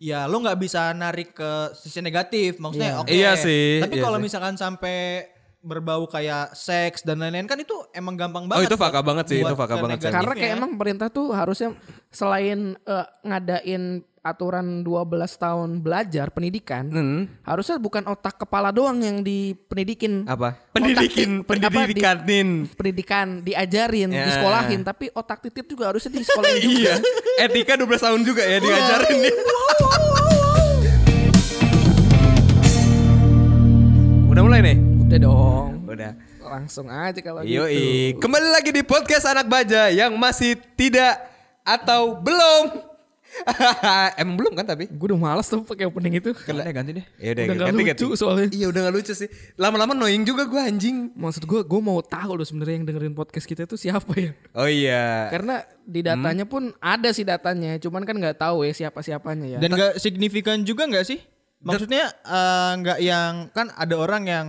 ya lo nggak bisa narik ke sisi negatif maksudnya Iya. oke Iya sih, tapi iya kalau misalkan sampai berbau kayak seks dan lain-lain kan itu emang gampang Oh, banget itu fakta banget sih, itu fakta banget sih. Karena kayak emang pemerintah tuh harusnya selain eh, ngadain aturan 12 tahun belajar pendidikan, Hmm. harusnya bukan otak kepala doang yang dipendidikin. Apa? Otak Pendidikin, ti- apa, di- pendidikanin. pendidikan diajarin, Ya. disekolahin, tapi otak titit juga harusnya disekolahin juga. Iya, etika 12 tahun juga ya diajarin nih. Udah mulai nih? Udah dong. Udah. Langsung aja kalau gitu. Yoi, kembali lagi di podcast anak baja yang masih tidak atau belum. Emang belum kan tapi? Gue udah males tuh pakai opening itu. Ganti, ganti deh Ya udah, Udah nggak ganti, lucu ganti. soalnya. Iya udah gak lucu sih. Lama-lama annoying juga gue anjing. Maksud gue, gue mau tahu loh sebenarnya yang dengerin podcast kita itu siapa ya? Oh iya. Karena di datanya pun ada sih datanya, cuman kan nggak tahu ya siapa siapanya ya. dan nggak signifikan juga nggak sih maksudnya eh, nggak yang kan ada orang yang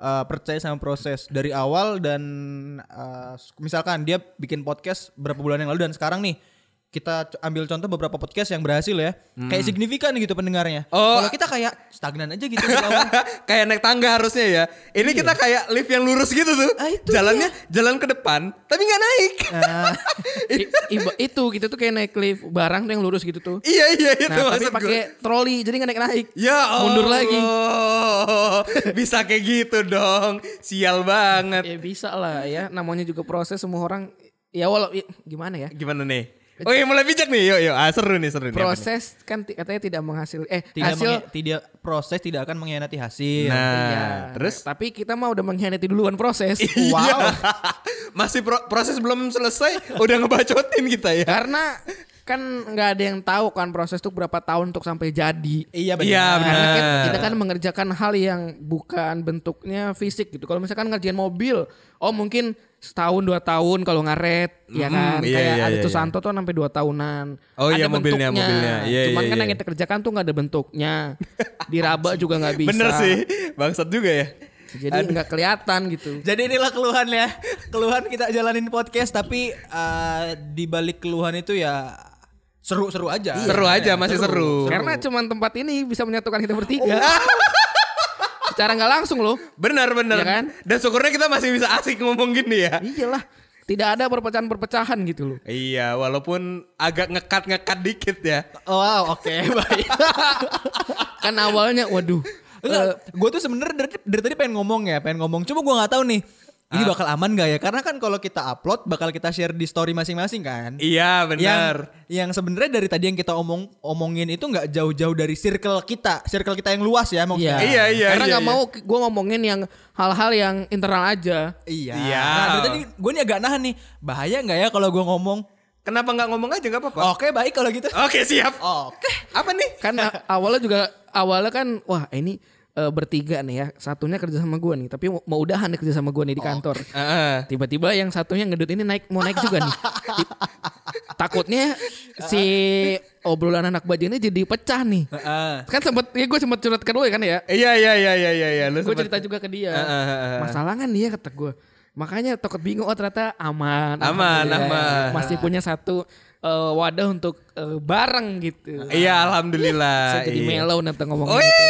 eh, percaya sama proses dari awal dan eh, misalkan dia bikin podcast berapa bulan yang lalu dan sekarang nih kita ambil contoh beberapa podcast yang berhasil ya kayak signifikan gitu pendengarnya Oh. kalau kita kayak stagnan aja gitu kayak naik tangga harusnya ya. Ini kita kayak lift yang lurus gitu tuh. Ah, itu Jalannya jalan ke depan tapi nggak naik. Nah, I- iba- itu gitu tuh kayak naik lift barang tuh yang lurus gitu tuh. iya iya itu Nah, tapi pakai troli jadi nggak naik naik. Ya Mundur lagi. Allah. Bisa kayak gitu dong. Sial banget. Ya bisa lah ya, namanya juga proses semua orang. Ya walau i- gimana ya? Gimana nih? Oh iya mulai bijak nih. Yuk yuk. Ah, seru nih seru nih. apa nih? Proses kan katanya tidak menghasil eh tidak hasil tidak proses tidak akan mengkhianati hasil Nah, Iya. terus tapi kita mah udah mengkhianati duluan proses. Wow. Masih pro- proses belum selesai udah ngebacotin kita ya. Karena kan nggak ada yang tahu kan proses tuh berapa tahun untuk sampai jadi. iya benar Iya, Karena benar. kita, kita kan mengerjakan hal yang bukan bentuknya fisik gitu. Kalau misalkan ngerjain mobil, oh mungkin setahun dua tahun kalau ngaret, ya kan. iya, Kayak iya, ada iya, tuh iya. Santo tuh sampai dua tahunan. Oh iya, Ada mobilnya, bentuknya. mobilnya. Iya, Cuman iya, kan iya. yang kita kerjakan tuh nggak ada bentuknya. Diraba juga nggak bisa. Bener sih. Bangsat juga ya. Jadi nggak kelihatan gitu. Jadi inilah keluhan ya. Keluhan kita jalanin podcast tapi eh, di balik keluhan itu ya seru-seru aja. Seru aja, masih seru. Karena cuman tempat ini bisa menyatukan kita bertiga. Oh. Secara nggak langsung loh. Benar benar. Iya kan? Dan syukurnya kita masih bisa asik ngomong gini ya. Iyalah, tidak ada perpecahan-perpecahan gitu loh. Iya, walaupun agak ngekat-ngekat dikit ya. Oh, wow, oke, baik. Kan awalnya, waduh, Enggak, gue tuh sebenarnya dari, dari tadi pengen ngomong ya, pengen ngomong. Cuma gue nggak tahu nih, ini bakal aman gak ya? Karena kan kalau kita upload, bakal kita share di story masing-masing kan. Iya, Yang, benar. yang sebenarnya dari tadi yang kita omong omongin itu nggak jauh-jauh dari circle kita, circle kita yang luas ya maksudnya. Iya, iya, Karena iya, nggak iya. mau gue ngomongin yang hal-hal yang internal aja. Iya. Iya. Nah, dari tadi gue nih agak nahan nih, bahaya nggak ya kalau gue ngomong? Kenapa nggak ngomong aja nggak apa-apa? Oke, baik kalau gitu. Oke, siap. Oke. Apa nih? Kan a- awalnya juga awalnya kan, wah ini eh, bertiga nih ya, satunya kerja sama gue nih, tapi mau, udahan nih kerja sama gue nih di kantor. Heeh. Tiba-tiba yang satunya ngedut ini naik mau naik juga nih. Takutnya si obrolan anak baja ini jadi pecah nih. Kan sempet ya gue sempet curhat ke lu ya kan ya. Iya, iya, iya, iya, iya, iya. Lu gue cerita juga ke dia. Heeh. Masalah kan dia kata gue. Makanya takut bingung oh ternyata aman. Aman, Alhamdulillah. aman. Masih punya satu eh, wadah untuk eh, bareng gitu. Iya, alhamdulillah. Saya jadi iya. mellow nanti ngomongin Wih, itu.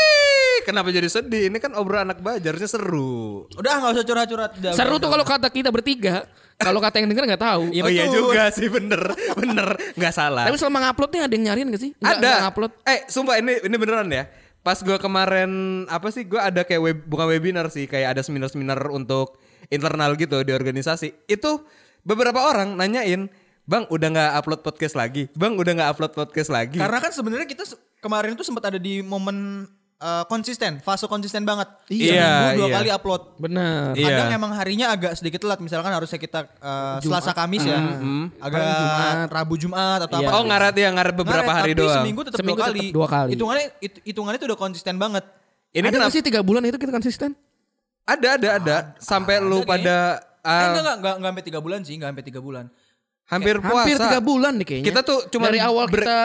Kenapa jadi sedih? Ini kan obrolan anak baja harusnya seru. Udah nggak usah curhat-curhat. Seru udah, tuh kalau kata kita bertiga. Kalau kata yang denger nggak tahu. Iya, oh iya juga sih, bener, bener, nggak salah. Tapi selama ngupload nih ada yang nyariin gak sih? Nggak- ada. nggak ngupload. Eh, sumpah ini ini beneran ya. Pas gua kemarin apa sih? Gua ada kayak web, bukan webinar sih, kayak ada seminar-seminar untuk internal gitu di organisasi. Itu beberapa orang nanyain, Bang, udah nggak upload podcast lagi? Bang, udah nggak upload podcast lagi? Karena kan sebenarnya kita kemarin itu sempat ada di momen eh, konsisten, fase konsisten banget. Iya, Seminggu dua iya. kali upload. Bener. Iya. Kadang emang harinya agak sedikit telat. Misalkan harusnya kita eh, Selasa Kamis ya. Agak Jumat. Rabu Jumat atau Iya. apa. oh ngaret ya ngaret beberapa Ngaret, hari tapi doang. Seminggu tetap Seminggu dua tetap kali. dua kali. Hitungannya it- hitungannya itu udah konsisten banget. Ini ada kenapa? sih tiga bulan itu kita konsisten? Ada ada ada. Sampai lu Ada pada Eh, ah, enggak, enggak, enggak, enggak sampai tiga bulan sih, enggak sampai tiga bulan. hampir puasa. Hampir tiga bulan nih kayaknya. Kita tuh cuma dari awal break- kita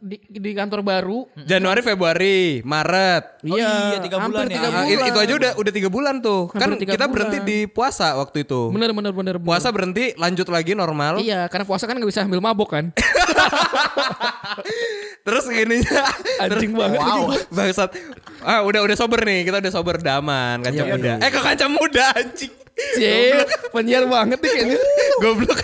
di, di kantor baru. Januari, Februari, Maret. Oh iya, tiga hampir bulan ya. tiga Ah, bulan. it- itu aja udah udah tiga bulan tuh. Hampir kan tiga kita bulan. berhenti di puasa waktu itu. Bener bener bener. bener. Puasa berhenti, lanjut lagi normal. Iya, karena puasa kan nggak bisa ambil mabok kan. Terus gininya Anjing banget. Wow. Bangsat. Ah, udah udah sober nih. Kita udah sober daman, kancam Iya, muda. Eh, ke kancam muda anjing. Cie, penyiar banget nih kayaknya. Goblok.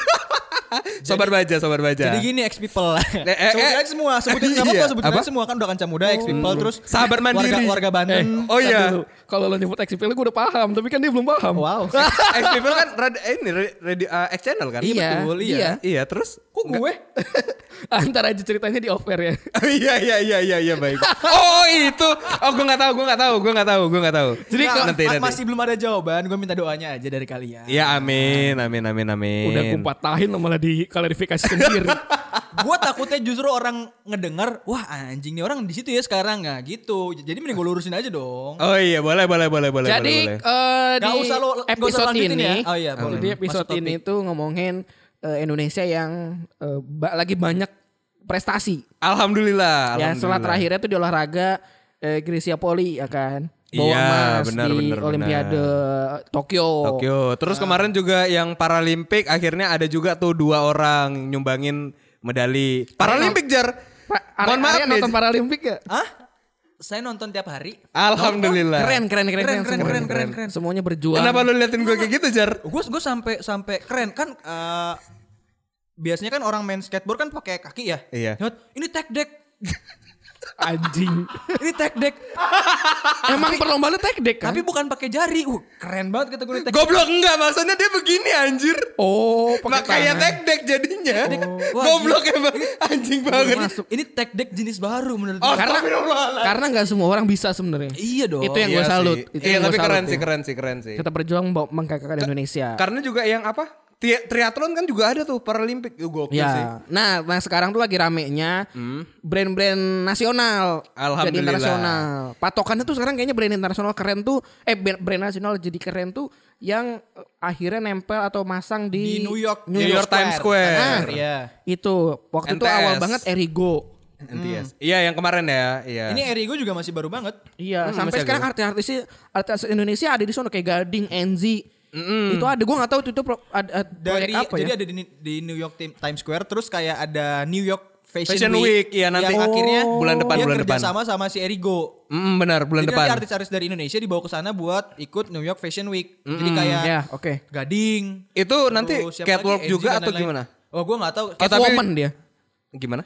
sobar baja, sobar baja. Jadi gini ex people. Eh, eh, sebutin eh. aja semua, sebutin Iya. apa-apa sebutin Apa? semua kan udah kanca muda ex people terus Sahabat mandiri. warga warga Banten. Eh, Oh iya. Kalau lo nyebut XPL gue udah paham, tapi kan dia belum paham. Wow. X people kan rad- eh, ini radio uh, X channel kan? Iya, betul, iya. iya. Iya, terus Kok gue? Antar aja ceritanya di offer ya. Oh, iya iya iya iya iya baik. Oh itu. Oh gue nggak tahu gue nggak tahu gue nggak tahu gue nggak tahu. Jadi kalau nanti nanti. masih belum ada jawaban, gue minta doanya aja dari kalian. Ya amin amin amin amin. Udah gue patahin lo malah diklarifikasi sendiri. gue takutnya justru orang ngedengar, wah anjing nih orang di situ ya sekarang nggak gitu. Jadi mending gue lurusin aja dong. Oh iya boleh boleh boleh boleh Jadi boleh. eh, di usah lo- usah episode lanjutin ini, ya. Oh iya, boleh. jadi episode Masuk ini tuh ngomongin eh, Indonesia yang ba- lagi banyak prestasi. Alhamdulillah. Ya setelah alhamdulillah. terakhirnya tuh di olahraga eh, Grisia Poli ya kan. Bawa Iya, emas benar, di benar, Olimpiade Tokyo. Tokyo. Terus kemarin juga yang Paralimpik akhirnya ada juga tuh dua orang nyumbangin medali. Paralimpik jar. Pa- Mohon maaf nih. nonton Paralimpik ya? Hah? Saya nonton tiap hari. Alhamdulillah. Keren, keren, keren, Keren, keren, semuanya. keren, keren, keren. Semuanya berjuang. Kenapa lu liatin gue kayak gitu jar? Gue gue sampai sampai keren kan. eh, biasanya kan orang main skateboard kan pakai kaki ya. Iya. Ini tech deck. Anjing. Ini tech deck. Emang perlombaan tag deck kan? Tapi bukan pakai jari. Uh, keren banget kata gue deck. Goblok enggak maksudnya dia begini anjir. oh, pakai kayak tangan. tag deck jadinya. Wah, Goblok emang anjing banget. Masuk. Ini tech deck jenis baru menurut Oh, gue. Karena Astagfirullahaladzim. karena nggak semua orang bisa sebenarnya. Iya dong. Itu yang Iya gue salut. sih. Itu Iya yang gua tapi salut keren sih keren sih keren sih. Kita berjuang bawa mengkakakan Indonesia. Karena juga yang apa? Tri- triathlon kan juga ada tuh Paralimpik. Itu gokil sih. Ya, nah, nah sekarang tuh lagi ramenya brand-brand nasional jadi internasional. Patokannya tuh sekarang kayaknya brand internasional keren tuh, eh brand nasional jadi keren tuh yang eh, akhirnya nempel atau masang di, di New York, New York Times Square. Ah, Iya. Itu waktu itu awal banget Erigo. NTS. Iya yang kemarin ya. Iya. Ini Erigo juga masih baru banget. Iya, Hmm, sampai sekarang artis-artis artis Indonesia ada di sana kayak Gading, Enzi. Itu ada gue nggak tahu itu, itu pro, ada, ada proyek Dari apa jadi ya. ada di, di New York Tim- Times Square terus kayak ada New York Fashion, Fashion Week, iya, nanti. Yang akhirnya Bulan depan, dia bulan kerja depan. sama sama si Erigo. Mm, benar bulan Jadi depan. nanti artis-artis dari Indonesia dibawa ke sana buat ikut New York Fashion Week. Jadi kayak Ya, oke. Gading. Itu nanti catwalk lagi? juga atau lain-lain. gimana? Oh gue gak tahu. Oh, Catwoman dia. Gimana?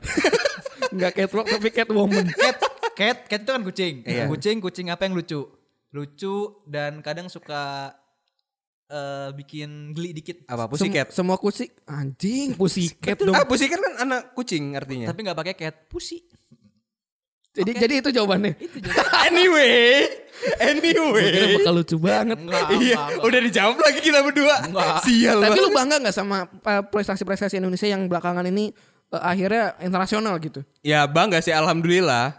Enggak catwalk tapi catwoman. Cat, cat, cat itu kan kucing. Iya. Kucing, kucing apa yang lucu? Lucu dan kadang suka eh, bikin geli dikit. Apa Sem- pussycat? semua kucing anjing pussycat dong. Ah, pussycat kan anak kucing artinya. Tapi nggak pakai cat, pussy. jadi jadi itu jawabannya. anyway, Kira anyway. bakal lucu banget. Enggak, Iya, udah dijawab lagi kita berdua. Sial Tapi banget. lu bangga nggak sama uh, prestasi-prestasi Indonesia yang belakangan ini uh, akhirnya internasional gitu? Ya bangga sih alhamdulillah.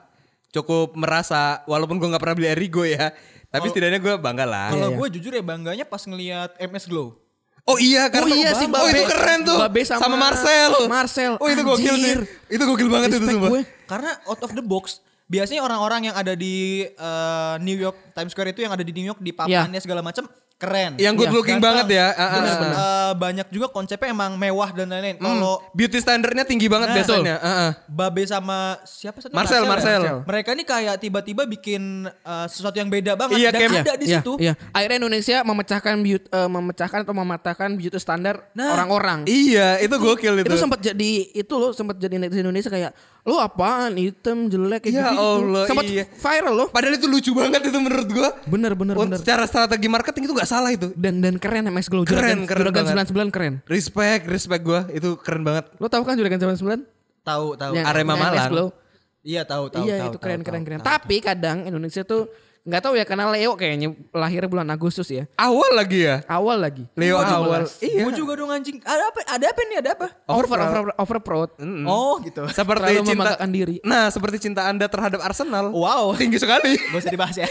Cukup merasa walaupun gue nggak pernah beli Erigo ya, tapi setidaknya gue bangga lah. Kalau Iya, gue jujur ya bangganya pas ngelihat MS Glow. Oh iya karena Oh iya si Oh Babe. itu keren tuh. Babe sama, Marcel. Marcel. Oh itu gokil sih. Itu gokil banget itu Respect sumpah. gue. Karena out of the box, biasanya orang-orang yang ada di eh, New York Times Square itu yang ada di New York di papannya segala macam keren. Yang good Iya, looking Ganteng. banget ya. Terus ah. eh, banyak juga konsepnya emang mewah dan lain-lain. Kalau Beauty standarnya tinggi banget Nah, biasanya. Ah, ah. Babe sama siapa satu Marcel, ya? Marcel. Mereka ini kayak tiba-tiba bikin eh, sesuatu yang beda banget Iya, dan kayak- ada di Iya, situ. Iya. Akhirnya Indonesia memecahkan beauty, uh, memecahkan atau mematahkan beauty standar Nah, orang-orang. Iya, itu gokil itu. itu sempat jadi itu loh sempat jadi netizen Indonesia kayak lu apaan hitam jelek kayak Ya gitu, Allah, sempat iya. viral loh Padahal itu lucu banget itu menurut gua. bener bener Oh, bener Secara strategi marketing itu gak salah itu. dan dan keren MS Glow Keren, Juragan, keren Juragan banget. 99 keren Respect, respect gua. Itu keren banget. lo tahu kan Juragan 99 Tahu, tahu. Yang- Arema Malang. Iya, tahu, tahu, iya tahu, itu tahu, keren tahu, keren tahu, keren tahu. tapi kadang Indonesia tuh nggak tahu ya karena Leo kayaknya lahirnya bulan Agustus ya Awal lagi ya. awal lagi Leo awal. Iya. Gua juga dong anjing. Ada apa? Ada apa nih? Ada apa? over over over, overproud Oh, gitu. Seperti Terlalu cinta diri. Nah, seperti cinta Anda terhadap Arsenal. Wow. Tinggi sekali. Gak usah dibahas ya.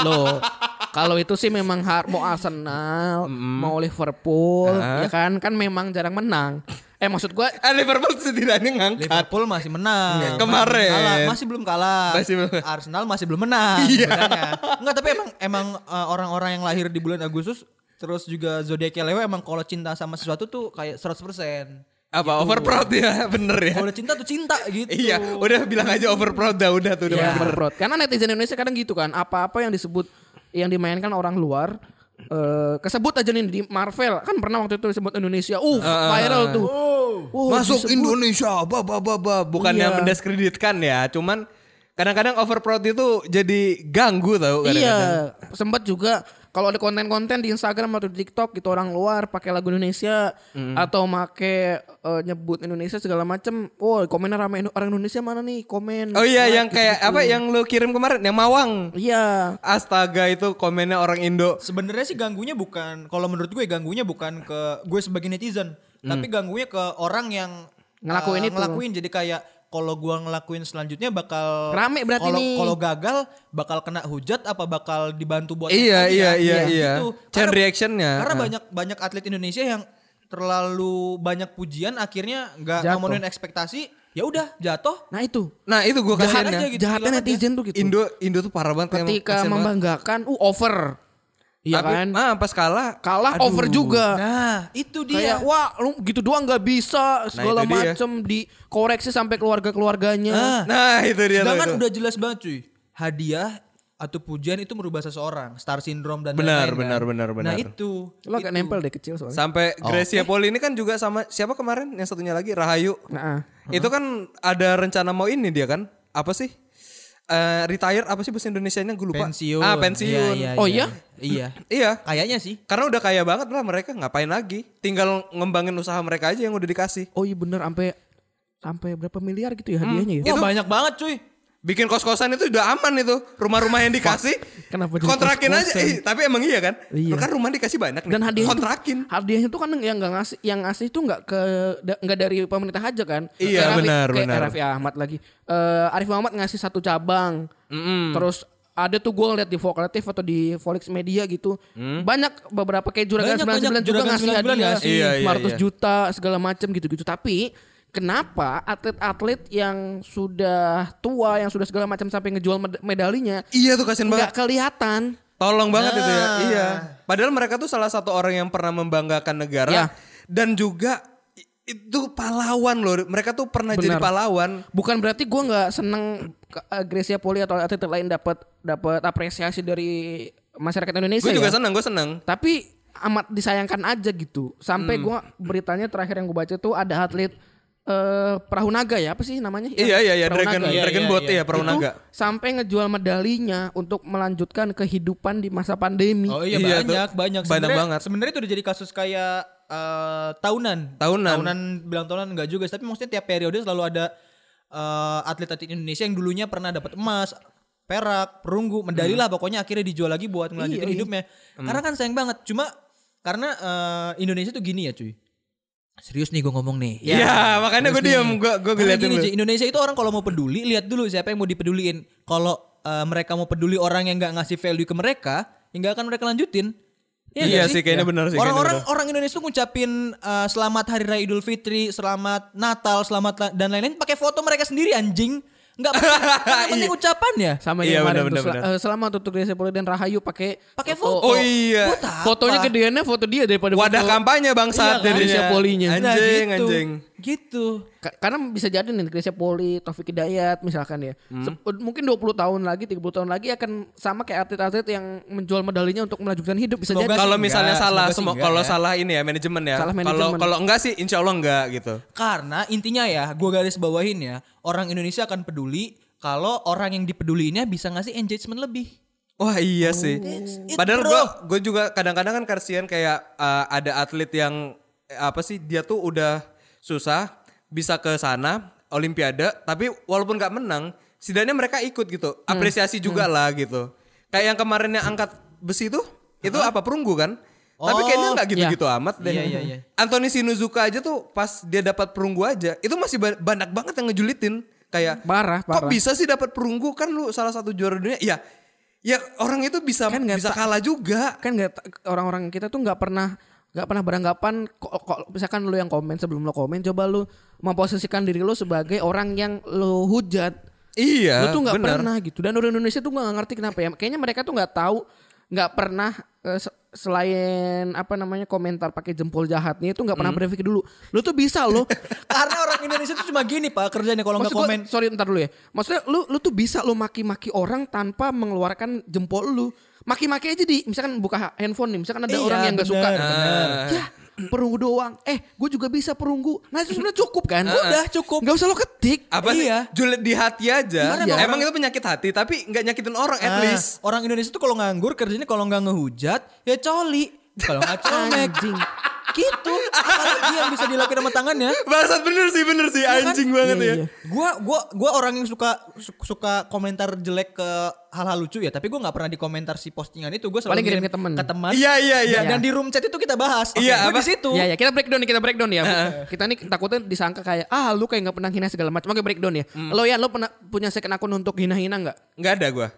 Loh, kalau itu sih memang har- mau Arsenal, mau Liverpool, Ah. ya kan kan memang jarang menang. Eh maksud gua Ah, Liverpool setidaknya ngangkat. Liverpool masih menang. Iya, Kemarin. Masih, kalah. masih belum kalah. Masih belum. Arsenal masih belum menang. Iya. sebenarnya. Enggak, tapi emang emang uh, orang-orang yang lahir di bulan Agustus terus juga zodiaknya Leo emang kalau cinta sama sesuatu tuh kayak 100%. Apa overproud ya, bener ya. Kalau udah cinta tuh cinta gitu. Iya, udah bilang aja overproud dah udah tuh udah ya, bener. overproud. Karena netizen Indonesia kadang gitu kan, apa-apa yang disebut yang dimainkan orang luar eh kesebut aja nih di Marvel kan pernah waktu itu disebut Indonesia, uh viral tuh. Uh, Masuk disebut. Indonesia, ba ba ba ba. Bukannya Iya. mendiskreditkan ya, cuman kadang-kadang overproud itu jadi ganggu tau kadang-kadang. Iya, sempat juga kalau ada konten-konten di Instagram atau di TikTok gitu orang luar pakai lagu Indonesia atau make eh, nyebut Indonesia segala macem. Oh, komennya rame Indo- orang Indonesia mana nih komen. Oh iya, yang kayak gitu-gitu. apa yang lu kirim kemarin, yang Mawang. Iya. Astaga itu komennya orang Indo. Sebenarnya sih ganggunya bukan kalau menurut gue ganggunya bukan ke gue sebagai netizen, tapi ganggunya ke orang yang Ngelakuin uh, itu. Ngelakuin jadi kayak kalau gua ngelakuin selanjutnya bakal Rame berarti kalau nih. kalau gagal bakal kena hujat apa bakal dibantu buat Iya, iya, ya? iya, iya. Gitu. Chain Karena- reactionnya. Karena Ah. banyak banyak atlet Indonesia yang terlalu banyak pujian akhirnya nggak memenuhi ekspektasi, ya udah jatuh. Nah itu. Nah itu gue Jahat kasihannya. aja gitu. Jahatnya hilang aja. netizen tuh gitu. Indo Indo tuh parah banget. Ketika kasihan banget. membanggakan, uh over. Iya Tapi, kan? Ah pas kalah. Kalah aduh. over juga. Nah, itu Kayak dia. wah lu gitu doang nggak bisa segala itu dia. macem dikoreksi sampai keluarga-keluarganya. Nah, Nah itu dia. tuh, Sedangkan itu. udah jelas banget cuy. Hadiah atau pujian itu merubah seseorang, star syndrome dan Benar, lain-lain benar, kan. benar, benar. Nah itu. Lu agak nempel deh kecil soalnya. Sampai Gracia Poli ini kan juga sama siapa kemarin yang satunya lagi Rahayu. Nah, Itu kan ada rencana mau ini dia kan? Apa sih? Eh retire apa sih bahasa Indonesianya gue lupa. Pensiun. Ah, pensiun. Iya, iya, Oh, iya? Iya. Iya. Kayaknya sih. Karena udah kaya banget lah mereka ngapain lagi? Tinggal ngembangin usaha mereka aja yang udah dikasih. oh iya bener sampai sampai berapa miliar gitu ya hadiahnya ya? Wah, banyak banget cuy. Bikin kos-kosan itu udah aman itu. Rumah-rumah yang dikasih Kenapa kontrakin aja. kos-kosan? Ih, tapi emang iya kan? Iya. Kan rumah dikasih banyak nih. Dan hadiahnya kontrakin. Tuh, hadiahnya tuh kan yang nggak ngasih yang ngasih tuh nggak ke nggak dari pemerintah aja kan? Iya, Raffi- benar, kayak benar. Raffi Ahmad lagi. Eh Arif Muhammad ngasih satu cabang. Mm-mm. Terus ada tuh gue liat di Vokalatif atau di Volix Media gitu. Banyak beberapa kayak Juragan Banyak, 99 banyak. juga Juragan ngasih 99 hadiah. Iya, iya, 500 iya. juta segala macem gitu-gitu. Tapi kenapa atlet-atlet yang sudah tua, yang sudah segala macam sampai ngejual med- medalinya Iya tuh kasihan banget. nggak kelihatan? Tolong banget itu ya. Nah. Iya. Padahal mereka tuh salah satu orang yang pernah membanggakan negara Ya. dan juga itu pahlawan loh. Mereka tuh pernah jadi Benar. pahlawan. Bukan berarti gue nggak seneng eh, Gracia Poli atau atlet lain dapat dapat apresiasi dari masyarakat Indonesia Gue juga ya. seneng, gue seneng. Tapi amat disayangkan aja gitu. Sampai gua beritanya terakhir yang gue baca tuh ada atlet eh perahu naga ya apa sih namanya? Iya iya iya Dragon naga. Dragon iya, Boat iya. ya perahu Itu naga. sampai ngejual medalinya untuk melanjutkan kehidupan di masa pandemi. Oh iya, Iya, banyak, tuh. banyak. Banyak Sebenarnya- banget. Sebenarnya itu udah jadi kasus kayak eh, tahunan. Tahunan. Tahunan bilang tahunan enggak juga, tapi maksudnya tiap periode selalu ada eh, atlet-atlet Indonesia yang dulunya pernah dapat emas, perak, perunggu, medali lah pokoknya akhirnya dijual lagi buat Iya, ngelanjutin iya. hidupnya. Karena kan sayang banget. Cuma karena eh, Indonesia tuh gini ya, cuy. Serius nih gue ngomong nih. Iya makanya gue diam gue gue ngeliatin gini, lu. Ci, Indonesia itu orang kalau mau peduli lihat dulu siapa yang mau dipeduliin. Kalau eh, mereka mau peduli orang yang nggak ngasih value ke mereka, ya nggak akan mereka lanjutin. Iya nggak sih, kayaknya benar sih, Orang-orang orang Indonesia tuh ngucapin eh, selamat hari raya Idul Fitri, selamat Natal, selamat la- dan lain-lain pakai foto mereka sendiri anjing. Enggak penting, nggak penting ucapannya. Sama Iya, yang kemarin tuh, benar, sel- eh, selamat untuk Gracia Poli dan Rahayu pakai Pakai foto. foto. Oh iya. Fotonya gedeannya foto dia daripada Wadah foto. kampanye bangsat Iya kan? Gracia Polinya. Anjing Nah, gitu. anjing. Gitu. Ka- Karena bisa jadi nih Gracia Poli, Taufik Hidayat misalkan ya. Hmm. Mungkin 20 tahun lagi, 30 tahun lagi akan sama kayak atlet-atlet yang menjual medalinya untuk melanjutkan hidup bisa Semoga jadi. Kalau misalnya enggak, salah semoga enggak kalau ya. salah ini ya manajemen ya. Salah Kalau manajemen. kalau enggak sih insya Allah enggak gitu. Karena intinya ya, gue garis bawahin ya, orang Indonesia akan peduli kalau orang yang dipeduliinnya bisa ngasih engagement lebih. Wah iya sih. it, Padahal gue gue juga kadang-kadang kan kasihan kayak uh, ada atlet yang eh, apa sih dia tuh udah susah bisa ke sana Olimpiade tapi walaupun nggak menang setidaknya mereka ikut gitu Hmm. apresiasi juga lah gitu. Kayak yang kemarin yang angkat besi tuh itu apa perunggu kan? tapi Oh, kayaknya nggak gitu-gitu amat deh. Iya, iya, iya. Anthony Sinuzuka aja tuh pas dia dapat perunggu aja itu masih ba- banyak banget yang ngejulitin kayak Parah, kok parah. bisa sih dapat perunggu kan lu salah satu juara dunia ya ya orang itu bisa Kan nggak bisa kalah juga kan nggak orang-orang kita tuh nggak pernah nggak pernah beranggapan kok, kok misalkan lu yang komen sebelum lu komen coba lu memposisikan diri lu sebagai orang yang lu hujat. Iya, lu tuh nggak pernah gitu. Dan orang Indonesia tuh nggak ngerti kenapa ya. Kayaknya mereka tuh nggak tahu nggak pernah eh, selain apa namanya komentar pakai jempol jahatnya itu nggak pernah Hmm. berpikir dulu lu tuh bisa loh Karena orang Indonesia tuh cuma gini pak kerjanya kalau nggak Maksud gua- komen. sorry ntar dulu ya maksudnya lu lu tuh bisa lu maki-maki orang tanpa mengeluarkan jempol lu maki-maki aja di misalkan buka handphone nih misalkan ada Iya, orang yang nggak suka bener. ya perunggu doang eh gue juga bisa perunggu nah itu sebenarnya cukup kan Udah cukup. nggak usah lo ketik Apa sih? Iya. Julid di hati aja. Iya. Emang itu penyakit hati, tapi nggak nyakitin orang at Ah, least. Orang Indonesia tuh kalau nganggur kerjanya kalau nggak ngehujat ya coli. Kalau nggak comek. Gitu. Apalagi yang bisa dilakukan sama tangannya. Bangsat bener sih, bener sih. Anjing banget Iya, ya. iya. Gua gua gua orang yang suka su- suka komentar jelek ke hal-hal lucu ya, tapi gua nggak pernah di komentar si postingan itu. Gua selalu Paling kirim ngirim ke temen. Ke teman. Iya, iya, iya. Dan, dan di room chat itu kita bahas. Iya, Gua apa? di situ. Ya ya kita breakdown nih kita breakdown ya. kita nih takutnya disangka kayak ah lu kayak nggak pernah hina segala macam. Oke breakdown ya. Lo ya lo pernah punya second akun untuk hina-hina nggak? Nggak ada gua.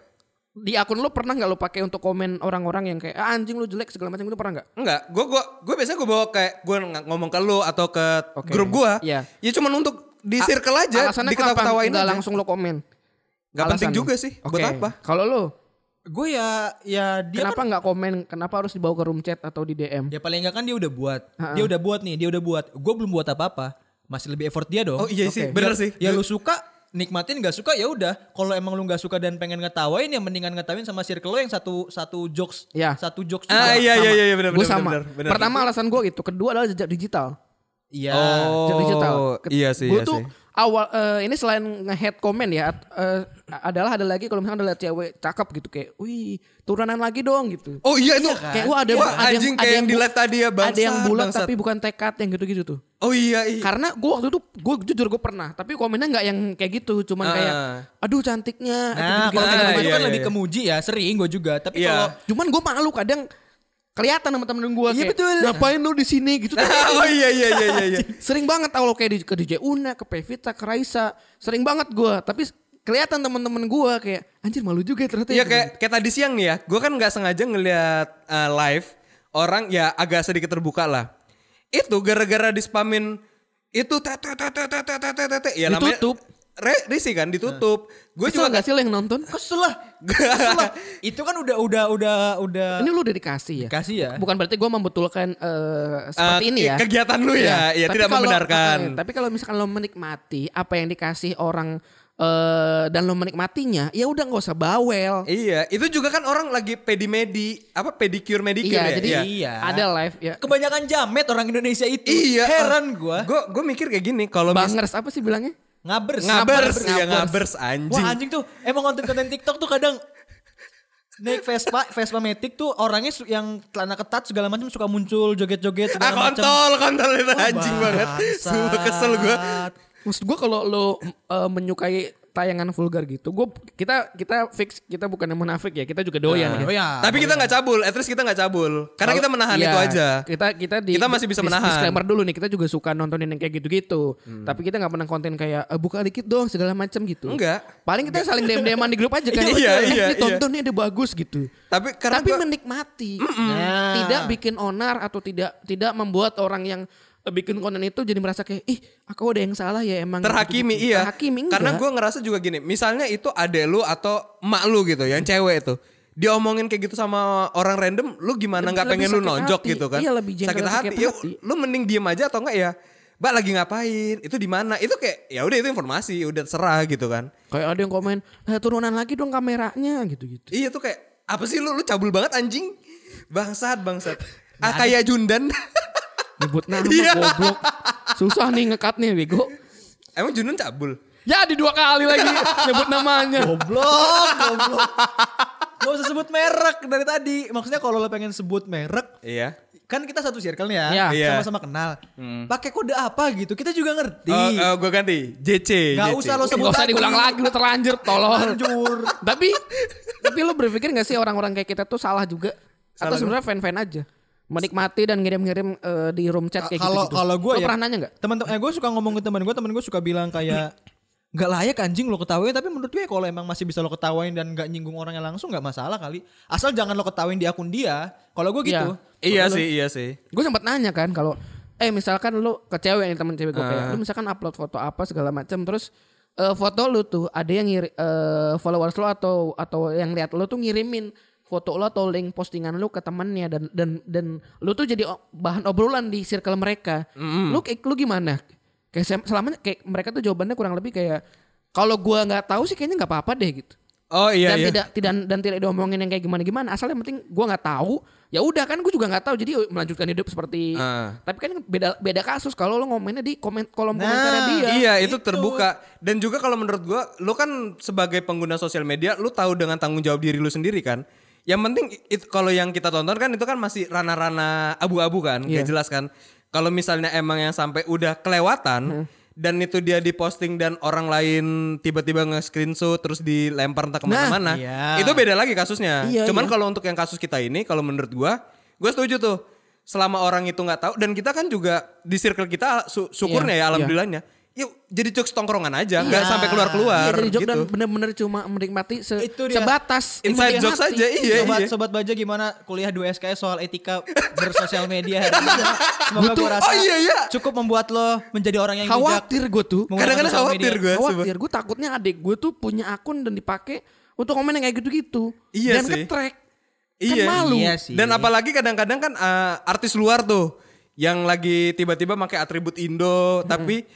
Di akun lo pernah nggak lo pakai untuk komen orang-orang yang kayak ah, anjing lu jelek segala macam itu pernah nggak? Enggak, gue gua gue biasanya gue bawa kayak gue ngomong ke lu atau ke Oke. grup gue. Iya. Ya cuman untuk di circle aja, Alasannya diketawa-ketawain nggak aja. langsung lo komen? Nggak penting juga sih. Buat Oke. apa? Kalau lo Gue ya ya dia kenapa kan nggak komen? Kenapa harus dibawa ke room chat atau di DM? ya paling enggak kan dia udah buat. Ha-ha. Dia udah buat nih, dia udah buat. Gue belum buat apa-apa. Masih lebih effort dia dong. Oh iya sih, Oke. bener Ya- sih. Ya lu suka nikmatin nggak suka ya udah. Kalau emang lu nggak suka dan pengen ngetawain ya mendingan ngetawain sama circle lo yang satu satu jokes, Ya. satu jokes Ah juga. iya iya iya benar Gue benar sama. benar, benar. Pertama alasan gue itu, kedua adalah jejak digital. Iya. Oh, Jejak digital. iya sih, Gue iya tuh sih. Awal eh, ini selain nge-head comment ya, eh, adalah ada lagi kalau misalnya ada liat cewek cakep gitu kayak, wih turunan lagi dong gitu. Oh iya itu. Kayak wah ada, Wah, ada anjing yang, ada kayak yang yang di live tadi ya bangsat. Ada yang bulat bangsat. tapi bukan tekad yang gitu-gitu tuh. Oh iya iya. Karena gue waktu itu gue jujur gue pernah, tapi komennya nggak yang kayak gitu, cuman Ah. kayak, aduh cantiknya. Nah, kalau Ah, kayak gitu iya, kan iya, lebih iya. kemuji ya, sering gue juga. Tapi Iya. kalau Cuman gue malu kadang kelihatan sama temen gue Iya, kayak betul. ngapain lu di sini gitu. Oh iya iya iya iya. iya. sering banget kalau kayak di, ke DJ Una, ke Pevita, ke Raisa, sering banget gue. Tapi kelihatan temen-temen gue kayak anjir malu juga ternyata. Iya ya." kayak kayak tadi siang nih ya, gue kan nggak sengaja ngelihat uh, live orang ya agak sedikit terbuka lah. Itu gara-gara dispamin itu tete tete tete tete tete ya namanya Ditutup. Re, risi kan ditutup. Gue Kesel juga gak sih lo yang nonton? kesel lah. Kesel lah. Itu kan udah udah udah udah Ini lu udah dikasih ya? kasih ya. Bukan berarti gue membetulkan eh, seperti Eh, ini ya. kegiatan lu ya, ya Tapi tidak kalau- membenarkan. eh, tapi kalau misalkan lo menikmati apa yang dikasih orang eh, dan lo menikmatinya, ya udah nggak usah bawel. Iya, itu juga kan orang lagi pedimedi, apa pedicure medicure Iya, ya? jadi Iya. Iya. ada live ya. Kebanyakan jamet orang Indonesia itu. Iya. Heran gua. Gue gue mikir kayak gini, kalau mis- Bangers apa sih bilangnya? Ngabers. ngabers, Ngabers, ya ngabers. anjing. Wah anjing tuh emang konten-konten TikTok tuh kadang naik Vespa, Vespa Matic tuh orangnya yang celana ketat segala macam suka muncul joget-joget Ah segala macam. kontol, kontol itu anjing banget. Sumpah kesel gue. Maksud gue kalau lo eh, menyukai tayangan vulgar gitu, gue kita kita fix kita bukan yang munafik ya, kita juga doyan. Nah. ya. Oh ya. Tapi kita nggak cabul, at least kita nggak cabul. Karena kita menahan Iya, itu aja. Kita kita di Kita masih bisa dis- menahan. Disclaimer dulu nih, kita juga suka nontonin yang kayak gitu-gitu. Tapi kita nggak pernah konten kayak "Eh, buka dikit dong segala macam gitu. Enggak. Paling kita saling DM-DM di grup aja kan. Iya, "Eh, iya, Ini iya. tonton nih ada bagus gitu. Tapi karena Tapi gua- menikmati. Nah. Tidak bikin onar atau tidak tidak membuat orang yang bikin konten itu jadi merasa kayak ih aku ada yang salah ya emang terhakimi gitu-gitu." iya. terhakimi enggak. Karena gue ngerasa juga gini, misalnya itu adek lu atau emak lu gitu, yang cewek itu. Diomongin kayak gitu sama orang random, lu gimana nggak pengen lu nonjok hati. gitu kan? Iya, lebih sakit hati. sakit Ya, hati. lu mending diem aja atau enggak ya? Mbak lagi ngapain? Itu di mana? Itu kayak ya udah itu informasi, udah terserah gitu kan. kayak ada yang komen eh, turunan lagi dong kameranya gitu-gitu. Iya tuh kayak apa sih lu lu cabul banget anjing. Bangsat, bangsat. Ah kayak Jundan. Nyebut nama Iya. goblok. Susah nih ngekatnya bego. Emang Jundan cabul? Ya di dua kali lagi nyebut namanya. Goblok, goblok. Gak usah sebut merek dari tadi. Maksudnya kalau lo pengen sebut merek, Iya. kan kita satu circle nih ya, Iya. Iya. sama-sama kenal. Pakai kode apa gitu, kita juga ngerti. Oh, oh gue ganti. JC. Gak JC. usah lo sebut Gak usah diulang lagi lu terlanjur tolong. Lanjur. tapi tapi lu berpikir gak sih orang-orang kayak kita tuh salah juga? Atau Salah sebenarnya fan-fan aja? Menikmati dan ngirim-ngirim eh, di room chat kayak Kalau gitu-gitu. kalau gue Lu ya pernah nanya gak? Teman-teman, eh, gue suka ngomong ke teman gue, teman gue suka bilang kayak nggak layak anjing lo ketawain tapi menurut gue kalau emang masih bisa lo ketawain dan nggak nyinggung orangnya langsung nggak masalah kali asal jangan lo ketawain di akun dia kalau gue gitu Iya sih, iya sih. Gue sempat nanya kan kalau eh misalkan lu ke cewek nih temen cewek gue kayak Ah. lu misalkan upload foto apa segala macam terus eh, foto lu tuh ada yang ngiri, eh, followers lu atau atau yang lihat lu tuh ngirimin foto lu atau link postingan lu ke temannya dan dan dan lu tuh jadi bahan obrolan di circle mereka. Lu kayak lu gimana? Kayak selama kayak mereka tuh jawabannya kurang lebih kayak kalau gua nggak tahu sih kayaknya nggak apa-apa deh gitu. Oh iya dan iya. tidak tidak dan tidak diomongin yang kayak gimana gimana asal yang penting gua nggak tahu ya udah kan gue juga nggak tahu jadi melanjutkan hidup seperti Ah. tapi kan beda beda kasus kalau lo ngomennya di komen kolom Nah, komentarnya dia Iya itu itu. terbuka dan juga kalau menurut gua lu kan sebagai pengguna sosial media lu tahu dengan tanggung jawab diri lu sendiri kan yang penting itu kalau yang kita tonton kan itu kan masih rana-rana abu-abu kan Iya. nggak jelas kan kalau misalnya emang yang sampai udah kelewatan dan itu dia diposting dan orang lain tiba-tiba nge-screenshot terus dilempar entah ke mana-mana iya. itu beda lagi kasusnya Iya, cuman iya. kalau untuk yang kasus kita ini kalau menurut gua gua setuju tuh selama orang itu nggak tahu dan kita kan juga di circle kita su- syukurnya Iya, ya alhamdulillahnya yuk jadi jokes tongkrongan aja nggak sampai keluar keluar Iya, jadi jok dan gitu bener-bener cuma menikmati se- Itu dia. sebatas inside memegang jokes hati. aja iya sobat iya sobat baja gimana kuliah 2 SKS soal etika bersosial media hari ini semoga gue rasa oh iya, iya. cukup membuat lo menjadi orang yang bijak khawatir gue tuh kadang-kadang khawatir gue khawatir gue takutnya adik gue tuh punya akun dan dipakai untuk komen yang kayak gitu-gitu Iya dan sih. ke-track Iya. kan malu Iya sih. Dan apalagi kadang-kadang kan eh, artis luar tuh yang lagi tiba-tiba pakai atribut Indo tapi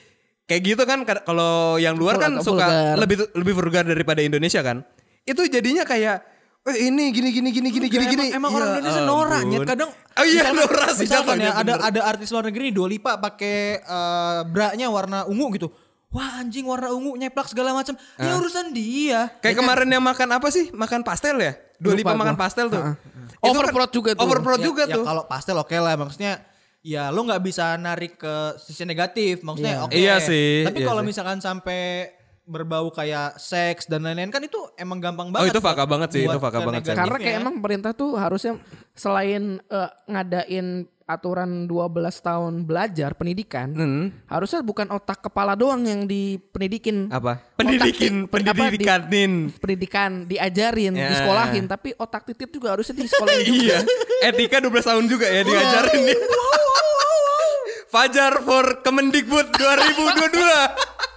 kayak gitu kan kalau yang luar kan Vul- suka lebih lebih vulgar daripada Indonesia kan. Itu jadinya kayak eh ini gini gini gini gini gini gini. emang, emang orang Ya Indonesia norak nyet kadang Oh iya misalkan- norak sih misalkan ya ada ada artis luar negeri Dua Lipa pakai eh, bra-nya warna ungu gitu wah anjing warna ungu nyeplak segala macam ya urusan dia Kayak kemarin yang makan apa sih? Makan pastel ya? Dua lipa makan gua. pastel tuh. Ha-ha. Itu Overprod juga tuh. Overprod Ya- juga ya, tuh. kalau pastel oke lah maksudnya ya lo nggak bisa narik ke sisi negatif maksudnya Iya. oke Iya sih, tapi iya kalau misalkan sampai berbau kayak seks dan lain-lain kan itu emang gampang Oh, banget itu fakta banget sih, itu fakta banget sih. Karena kayak emang pemerintah tuh harusnya selain eh, ngadain aturan 12 tahun belajar pendidikan, Hmm. harusnya bukan otak kepala doang yang dipendidikin. Apa? Otak Pendidikin, ti- apa, di- pendidikanin. pendidikan diajarin, Ya. disekolahin, tapi otak titit juga harusnya disekolahin juga. Iya. Etika 12 tahun juga ya diajarin dia. Fajar for Kemendikbud 2022.